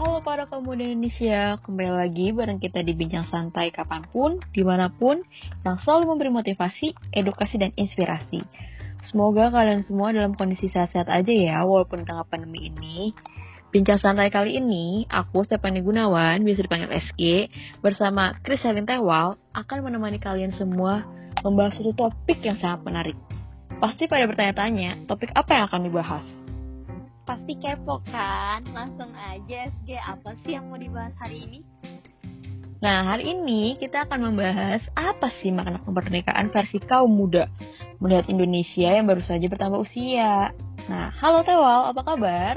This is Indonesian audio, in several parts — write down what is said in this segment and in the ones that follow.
Halo para pemuda Indonesia, kembali lagi bareng kita di Bincang Santai kapan pun, di mana pun, yang selalu memberi motivasi, edukasi, dan inspirasi. Semoga kalian semua dalam kondisi sehat-sehat aja ya, walaupun tengah pandemi ini. Bincang Santai kali ini, aku Stephanie Gunawan, biasa dipanggil SG, bersama Chris Helin Tewal, akan menemani kalian semua membahas satu topik yang sangat menarik. Pasti pada bertanya-tanya, topik apa yang akan dibahas? Pasti kepo kan? Langsung aja SG, apa sih yang mau dibahas hari ini? Nah, hari ini kita akan membahas apa sih makna kemerdekaan versi kaum muda melihat Indonesia yang baru saja bertambah usia. Nah, halo Tewal, apa kabar?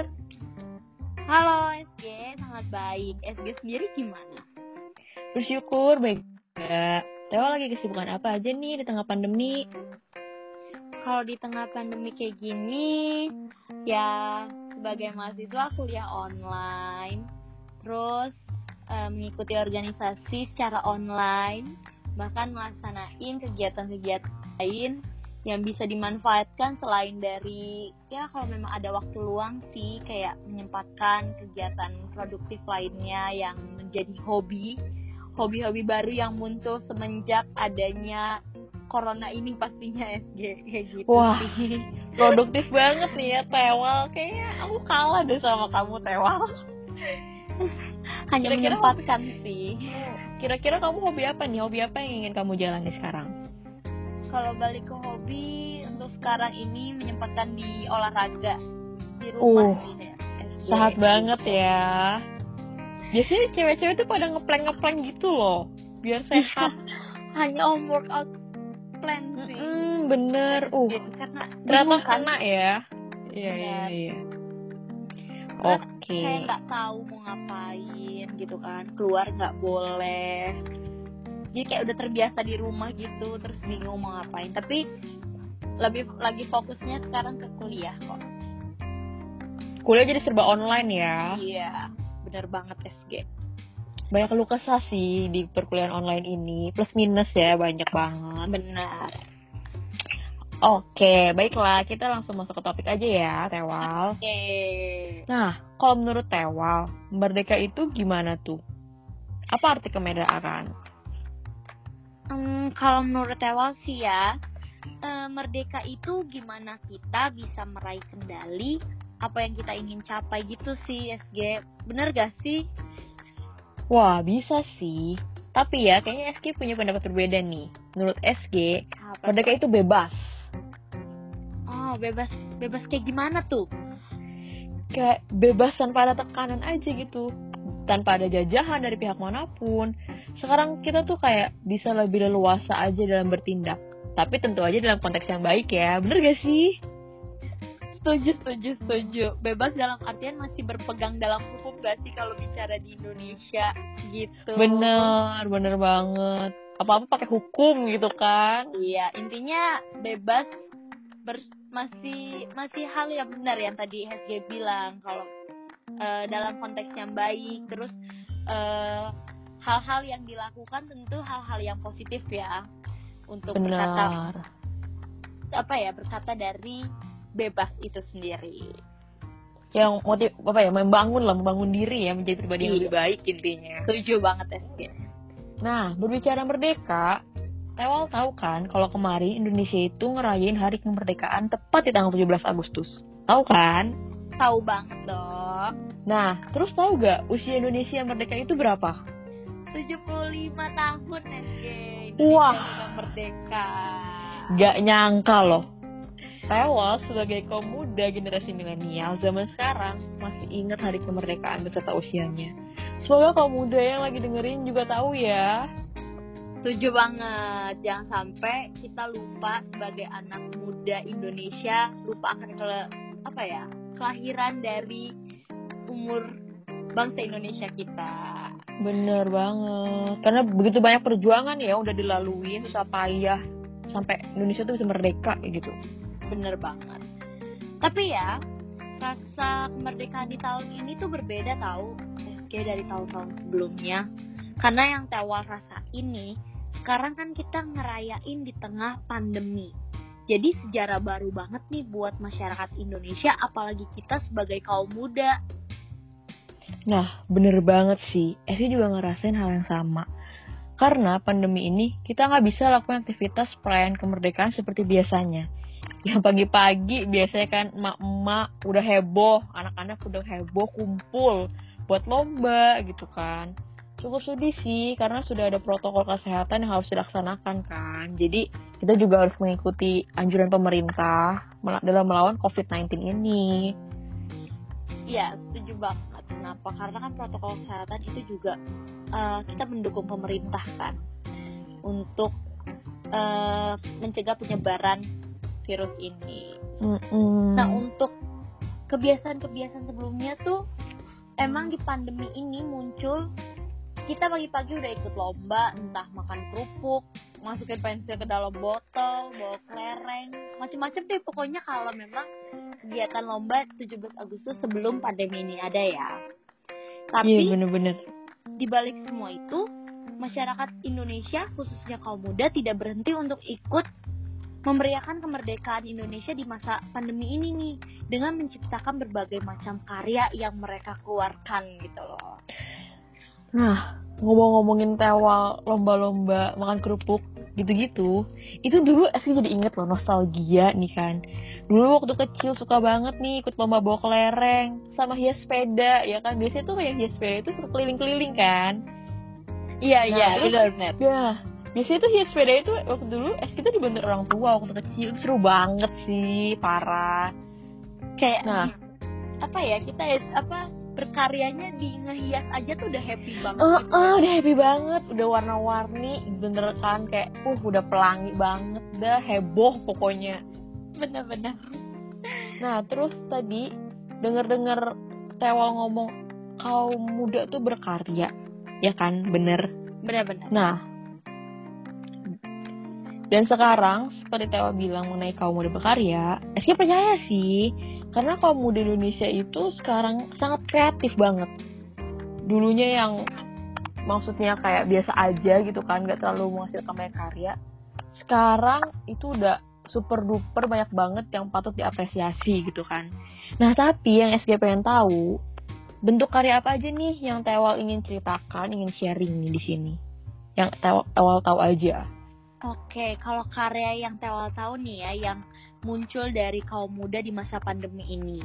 Halo SG, sangat baik. SG sendiri gimana? Bersyukur baik. Tewal lagi kesibukan apa aja nih di tengah pandemi? Kalau di tengah pandemi kayak gini, ya sebagai mahasiswa kuliah online, terus eh, mengikuti organisasi secara online, bahkan melaksanain kegiatan-kegiatan lain yang bisa dimanfaatkan selain dari ya kalau memang ada waktu luang sih kayak menyempatkan kegiatan produktif lainnya yang menjadi hobi hobi-hobi baru yang muncul semenjak adanya corona ini pastinya SG kayak gitu Wah. Produktif banget nih ya Tewal. Kayaknya aku kalah deh sama kamu Tewal. hanya Kira-kira menyempatkan sih Kira-kira kamu hobi apa nih? Hobi apa yang ingin kamu jalani sekarang? kalau balik ke hobi untuk sekarang ini menyempatkan di olahraga di rumah Uh, sih ya SG. Sehat banget ya. Biasanya cewek-cewek tuh pada ngepleng-ngepleng gitu loh. Biar sehat. hanya om workout plan sih Hmm, bener. Uh, karena ternyata kan kena ya. Iya, iya, iya. Oke. kayak nggak tahu mau ngapain gitu kan keluar nggak boleh jadi kayak udah terbiasa di rumah gitu terus bingung mau ngapain tapi lebih lagi fokusnya sekarang ke kuliah kok Kuliah jadi serba online ya. iya bener banget SG Banyak keluh kesah sih di perkuliahan online ini. Plus minus ya, banyak banget. benar Oke, baiklah. Kita langsung masuk ke topik aja ya, Tewal. oke Nah, kalau menurut Tewal, merdeka itu gimana tuh? Apa arti kemerdekaan? Hmm, kalau menurut Tewal sih ya eh, merdeka itu gimana kita bisa meraih kendali apa yang kita ingin capai gitu sih SG bener gak sih Wah, bisa sih. Tapi ya, kayaknya SG punya pendapat berbeda nih. Menurut SG, Apa merdeka itu bebas. Oh, bebas bebas kayak gimana tuh? Kayak bebas tanpa ada tekanan aja gitu. Tanpa ada jajahan dari pihak mana pun. Sekarang kita tuh kayak bisa lebih leluasa aja dalam bertindak. Tapi tentu aja dalam konteks yang baik ya. Bener gak sih? Setuju, setuju, setuju. Bebas dalam artian masih berpegang dalam gak sih kalau bicara di Indonesia gitu. Bener, bener banget. Apa-apa pakai hukum gitu kan. Iya, intinya bebas ber- masih masih hal yang benar yang tadi HSG bilang kalau eh, dalam konteks yang baik terus eh, hal-hal yang dilakukan tentu hal-hal yang positif ya untuk berkata Bener. apa ya berkata dari bebas itu sendiri. Yang motif apa ya membangun lah, membangun diri ya menjadi pribadi yang Iya. lebih baik intinya. Setuju banget SG. Nah, berbicara merdeka, Tewal tahu kan kalau kemarin Indonesia itu ngerayain hari kemerdekaan tepat di tanggal 17 Agustus. Tahu kan? Tahu banget dong. Nah, terus tahu gak usia Indonesia merdeka itu berapa? 75 tahun SG. Wah. sudah merdeka. Gak nyangka loh. Tewal sebagai kaum muda generasi milenial zaman sekarang masih ingat hari kemerdekaan beserta usianya. Semoga kaum muda yang lagi dengerin juga tahu ya. Setuju banget. Jangan sampai kita lupa sebagai anak muda Indonesia lupa akan ke apa ya kelahiran dari umur bangsa Indonesia kita. Bener banget. Karena begitu banyak perjuangan ya udah dilaluin susah payah sampai Indonesia tuh bisa merdeka gitu. Bener banget. Tapi ya rasa kemerdekaan di tahun ini tuh berbeda tahu kayak dari tahun-tahun sebelumnya. Karena yang tewal rasa ini sekarang kan kita ngerayain di tengah pandemi. Jadi sejarah baru banget nih buat masyarakat Indonesia, apalagi kita sebagai kaum muda. Nah, bener banget sih. Esi juga ngerasain hal yang sama. Karena pandemi ini, kita nggak bisa lakukan aktivitas perayaan kemerdekaan seperti biasanya. Yang pagi-pagi biasanya kan emak-emak udah heboh, anak-anak udah heboh kumpul buat lomba gitu kan. Cukup sedih sih, karena sudah ada protokol kesehatan yang harus dilaksanakan kan. Jadi, kita juga harus mengikuti anjuran pemerintah dalam melawan COVID-19 ini. Iya, setuju banget Kenapa? Karena kan protokol kesehatan itu juga uh, kita mendukung pemerintah kan untuk uh, mencegah penyebaran virus ini. Mm-hmm. Nah untuk kebiasaan-kebiasaan sebelumnya tuh emang di pandemi ini muncul kita pagi-pagi udah ikut lomba entah makan kerupuk masukin pensil ke dalam botol bawa kelereng macam-macam deh pokoknya kalau memang kegiatan lomba 17 Agustus sebelum pandemi ini ada ya tapi iya, bener-bener. di balik semua itu masyarakat Indonesia khususnya kaum muda tidak berhenti untuk ikut memeriahkan kemerdekaan Indonesia di masa pandemi ini nih dengan menciptakan berbagai macam karya yang mereka keluarkan gitu loh. Nah, ngomong-ngomongin tewal lomba-lomba makan kerupuk gitu-gitu, itu dulu asli jadi inget loh nostalgia nih kan. Dulu waktu kecil suka banget nih ikut lomba bawa kelereng sama hias sepeda ya kan. Biasanya tuh kayak hias sepeda itu keliling-keliling kan. Iya nah, iya benar benar. Ya, biasanya tuh hias sepeda itu waktu dulu es kita dibantu orang tua waktu kecil. Seru banget sih parah. Kayak nah. apa ya kita apa berkaryanya di ngehias aja tuh udah happy banget uh, gitu uh, udah happy banget. Udah warna-warni bener kan? Kayak uh udah pelangi banget udah heboh pokoknya. Bener-bener. Nah terus tadi denger-denger Tewal ngomong kaum muda tuh berkarya. Ya kan? Bener. Bener-bener. Nah dan sekarang seperti Tewa bilang mengenai kaum muda berkarya, SK percaya sih. Karena kaum muda Indonesia itu sekarang sangat kreatif banget. Dulunya yang maksudnya kayak biasa aja gitu kan nggak terlalu menghasilkan banyak karya. Sekarang itu udah super duper banyak banget yang patut diapresiasi gitu kan. Nah tapi yang SG pengen tahu bentuk karya apa aja nih yang Tewal ingin ceritakan ingin sharing nih di sini? Yang Tewal tahu aja Oke, kalau karya yang Tewal tahu nih ya, yang muncul dari kaum muda di masa pandemi ini.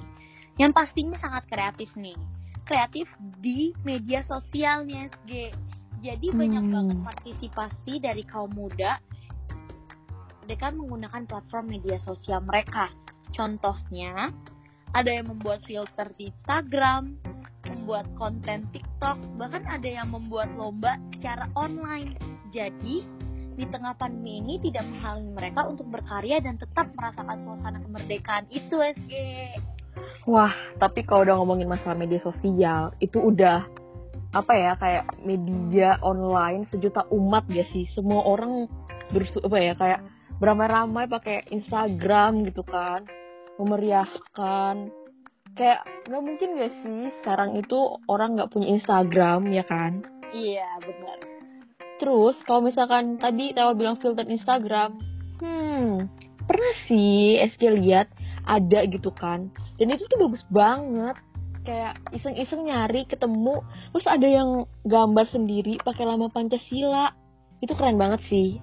Yang pastinya sangat kreatif nih. Kreatif di media sosial nih SG. Jadi hmm. banyak banget partisipasi dari kaum muda mereka menggunakan platform media sosial mereka. Contohnya, ada yang membuat filter di Instagram, membuat konten TikTok, bahkan ada yang membuat lomba secara online. Jadi, di tengah pandemi ini tidak menghalangi mereka untuk berkarya dan tetap merasakan suasana kemerdekaan itu SG. Wah, tapi kalau udah ngomongin masalah media sosial, itu udah apa ya kayak media online sejuta umat ya sih. Semua orang bersu apa ya kayak beramai-ramai pakai Instagram gitu kan, memeriahkan. Kayak nggak mungkin gak sih sekarang itu orang nggak punya Instagram ya kan? Iya benar Terus kalau misalkan tadi Tawa bilang filter Instagram, hmm, pernah sih SG lihat ada gitu kan. Dan itu tuh bagus banget. Kayak iseng-iseng nyari ketemu, terus ada yang gambar sendiri pakai lama Pancasila. Itu keren banget sih.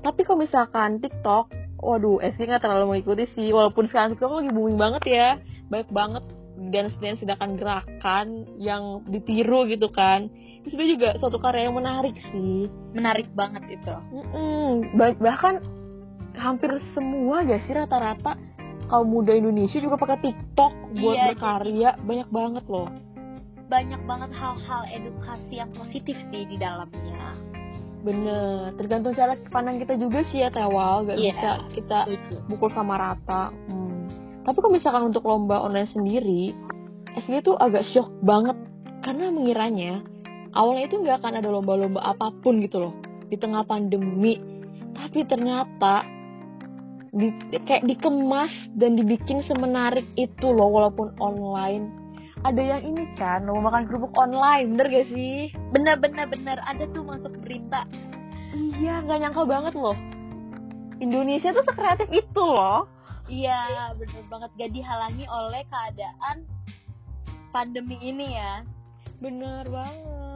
Tapi kalau misalkan TikTok, waduh, SG nggak terlalu mengikuti sih. Walaupun sekarang TikTok lagi booming banget ya, baik banget dance dance sedangkan gerakan yang ditiru gitu kan itu sebenarnya juga suatu karya yang menarik sih. Menarik banget itu. Mm bahkan hampir semua gak sih rata-rata kaum muda Indonesia juga pakai TikTok buat iya, berkarya. jadi... banyak banget loh. Banyak banget hal-hal edukasi yang positif sih di dalamnya. Bener. Tergantung cara pandang kita juga sih ya Tewal gak yeah, bisa kita pukul sama rata. Hmm. tapi kalau misalkan untuk lomba online sendiri SG tuh agak shock banget. Karena mengiranya awalnya itu nggak akan ada lomba-lomba apa pun gitu loh di tengah pandemi. Tapi ternyata di, kayak dikemas dan dibikin semenarik itu loh walaupun online. Ada yang ini kan mau makan kerupuk online bener gak sih? Bener bener bener. Ada tuh masuk berita. Iya nggak nyangka banget loh. Indonesia tuh sekreatif itu loh. Iya bener banget. Gak dihalangi oleh keadaan pandemi ini ya. Bener banget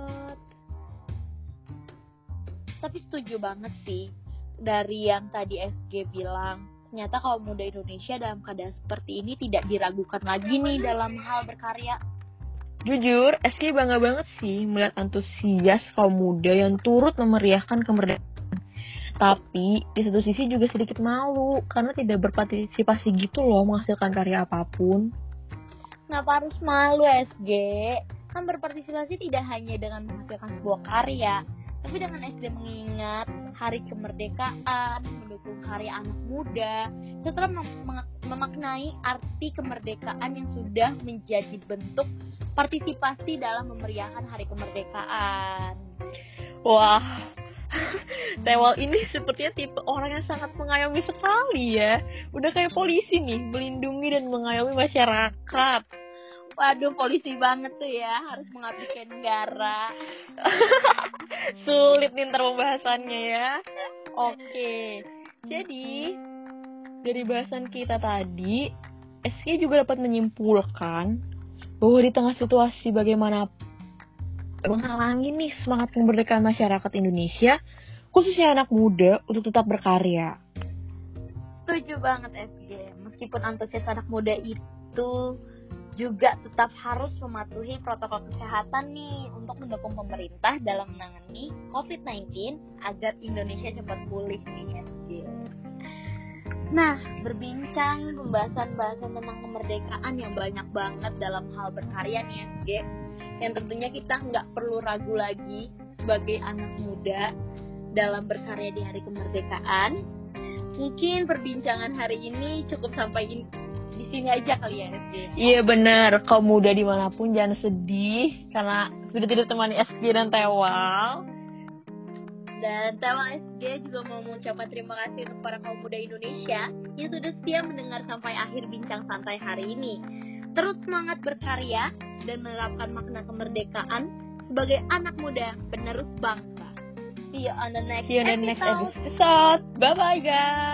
tapi setuju banget sih dari yang tadi SG bilang ternyata kaum muda Indonesia dalam keadaan seperti ini tidak diragukan lagi nih dalam hal berkarya. Jujur, SK bangga banget sih melihat antusias kaum muda yang turut memeriahkan kemerdekaan. Tapi di satu sisi juga sedikit malu karena tidak berpartisipasi gitu loh menghasilkan karya apa pun. Kenapa harus malu SG? Kan berpartisipasi tidak hanya dengan menghasilkan sebuah karya, tapi dengan SD mengingat hari kemerdekaan, mendukung karya anak muda, setelah mem memaknai arti kemerdekaan yang sudah menjadi bentuk partisipasi dalam memeriahkan hari kemerdekaan. Wah, Tewal ini sepertinya tipe orang yang sangat mengayomi sekali ya. Udah kayak polisi nih, melindungi dan mengayomi masyarakat. Waduh, polisi banget tuh ya, harus mengabdikan negara. Sulit nih ntar pembahasannya ya. Oke, jadi dari bahasan kita tadi, SK juga dapat menyimpulkan bahwa di tengah situasi bagaimana menghalangi nih semangat kemerdekaan masyarakat Indonesia, khususnya anak muda untuk tetap berkarya. Setuju banget SG, meskipun antusias anak muda itu juga tetap harus mematuhi protokol kesehatan nih untuk mendukung pemerintah dalam menangani COVID-19 agar Indonesia cepat pulih nih SG. Nah, berbincang pembahasan-pembahasan tentang kemerdekaan yang banyak banget dalam hal berkarya nih SG, yang tentunya kita nggak perlu ragu lagi sebagai anak muda dalam berkarya di hari kemerdekaan. Mungkin perbincangan hari ini cukup sampai di sini aja kali ya SG. Iya benar, kaum muda di mana pun jangan sedih karena sudah tidak temani SG dan Tewal. Dan Tewal SG juga mau mengucapkan terima kasih untuk para kaum muda Indonesia yang sudah setia mendengar sampai akhir bincang santai hari ini. Terus semangat berkarya dan menerapkan makna kemerdekaan sebagai anak muda penerus bangsa. See you on the next See you on the episode. next episode. Bye bye guys.